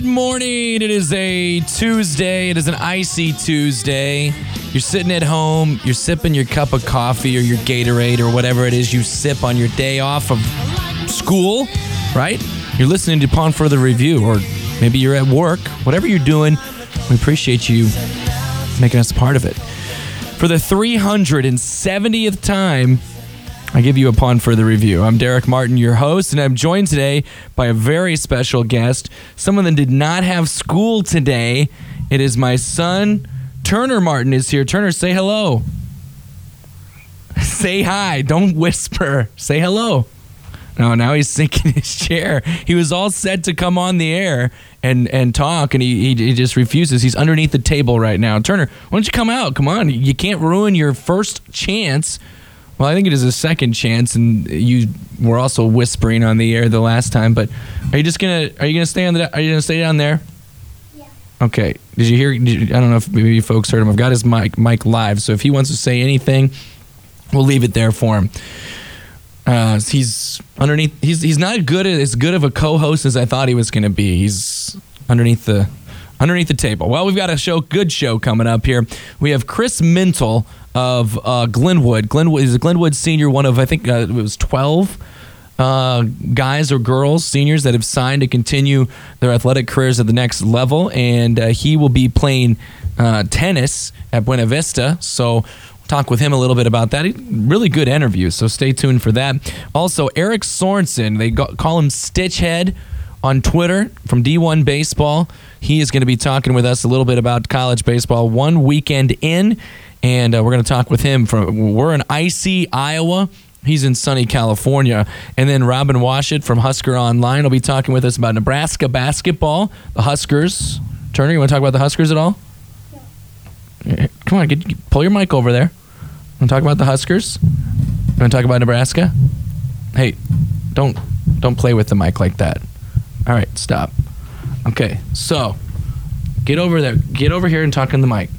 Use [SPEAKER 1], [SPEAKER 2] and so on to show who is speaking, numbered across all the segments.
[SPEAKER 1] Good morning. It is a Tuesday. It is an icy Tuesday. You're sitting at home, you're sipping your cup of coffee or your Gatorade or whatever it is you sip on your day off of school, right? You're listening to Upon Further Review, or maybe you're at work. Whatever you're doing, we appreciate you making us a part of it. For the 370th time, I give you Upon Further Review. I'm Derek Martin, your host, and I'm joined today by a very special guest, someone that did not have school today. It is my son, Turner Martin, is here. Turner, say hello. Say hi. Don't whisper. Say hello. No, now he's sinking his chair. He was all set to come on the air and, and talk, and he, he, he just refuses. He's underneath the table right now. Turner, why don't you come out? Come on. You can't ruin your first chance. Well, I think it is a second chance, and you were also whispering on the air the last time. But are you just gonna are you gonna stay on the are you gonna stay down there? Yeah. Okay. Did you hear? Did you, I don't know if maybe folks heard him. I've got his mic mic live, so if he wants to say anything, we'll leave it there for him. Uh, he's underneath. He's he's not good at, as good of a co-host as I thought he was going to be. He's underneath the underneath the table. Well, we've got a show, good show coming up here. We have Chris Mintle of uh, Glenwood. Glenwood is a Glenwood senior, one of I think uh, it was twelve. Uh, guys or girls, seniors that have signed to continue their athletic careers at the next level, and uh, he will be playing uh, tennis at Buena Vista. So talk with him a little bit about that. Really good interview, so stay tuned for that. Also, Eric Sorenson, they call him Stitchhead on Twitter from D1 Baseball. He is going to be talking with us a little bit about college baseball one weekend in, and uh, we're going to talk with him from. We're in icy Iowa. He's in sunny California. And then Robin Washut from Husker Online will be talking with us about Nebraska basketball, the Huskers. Turner, you want to talk about the Huskers at all? Yeah. Come on, get, pull your mic over there. Want to talk about the Huskers? You want to talk about Nebraska? Hey, don't don't play with the mic like that. All right, stop. Okay, so get over there. Get over here and talk in the mic.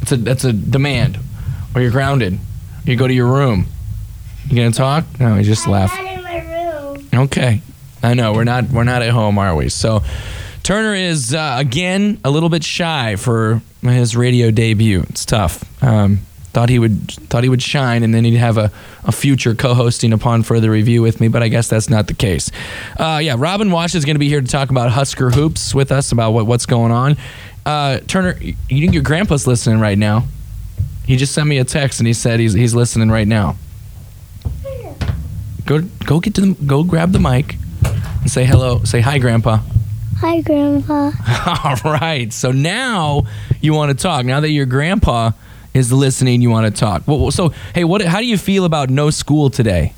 [SPEAKER 1] That's a that's a demand. Or you're grounded. You go to your room. You gonna talk? No, he just
[SPEAKER 2] I'm
[SPEAKER 1] left.
[SPEAKER 2] not in my room.
[SPEAKER 1] Okay, I know we're not we're not at home, are we? So Turner is uh, again a little bit shy for his radio debut. It's tough. Um, thought he would thought he would shine, and then he'd have a, a future co-hosting upon further review with me. But I guess that's not the case. Uh, yeah, Robin Washut is going to be here to talk about Husker hoops with us about what, what's going on. Uh, Turner, you think your grandpa's listening right now? He just sent me a text and he said he's he's listening right now. Go go get to the go grab the mic and say hello. Say hi, Grandpa.
[SPEAKER 2] Hi, Grandpa.
[SPEAKER 1] All right. So now you want to talk. Now that your grandpa is listening, you want to talk. Well, so hey, what? How do you feel about no school today?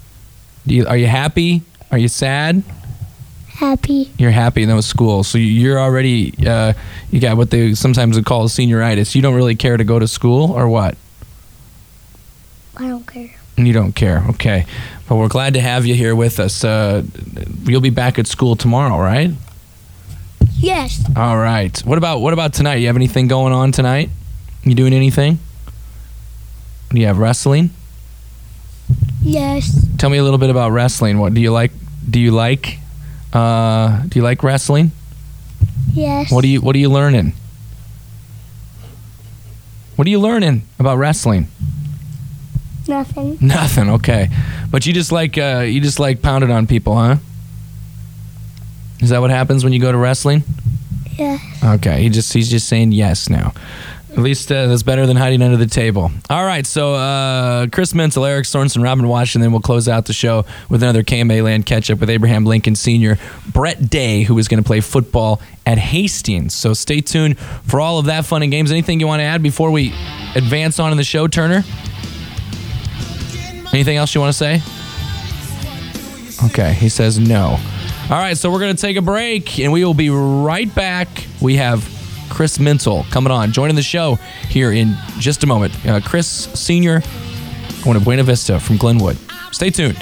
[SPEAKER 1] Do you, are you happy? Are you sad?
[SPEAKER 2] Happy.
[SPEAKER 1] You're happy no school. So you're already uh, you got what they sometimes would call senioritis. You don't really care to go to school or what?
[SPEAKER 2] I don't care.
[SPEAKER 1] You don't care. Okay. But we're glad to have you here with us. Uh, you'll be back at school tomorrow, right?
[SPEAKER 2] Yes.
[SPEAKER 1] All right. What about what about tonight? You have anything going on tonight? You doing anything? Do you have wrestling?
[SPEAKER 2] Yes.
[SPEAKER 1] Tell me a little bit about wrestling. What do you like? Do you like? Uh, do you like wrestling?
[SPEAKER 2] Yes.
[SPEAKER 1] What do you What are you learning? What are you learning about wrestling?
[SPEAKER 2] Nothing.
[SPEAKER 1] Nothing. Okay, but you just like uh, you just like pounded on people, huh? Is that what happens when you go to wrestling?
[SPEAKER 2] Yes.
[SPEAKER 1] Okay, he just he's just saying yes now. At least uh, that's better than hiding under the table. All right, so uh, Chris Menzel, Eric Sorenson, Robin Washington. We'll close out the show with another KMA Land catch up with Abraham Lincoln Sr., Brett Day, who is going to play football at Hastings. So stay tuned for all of that fun and games. Anything you want to add before we advance on in the show, Turner? Anything else you want to say? Okay, he says no. All right, so we're going to take a break and we will be right back. We have Chris Mental coming on, joining the show here in just a moment. Uh, Chris Sr., going to Buena Vista from Glenwood. Stay tuned.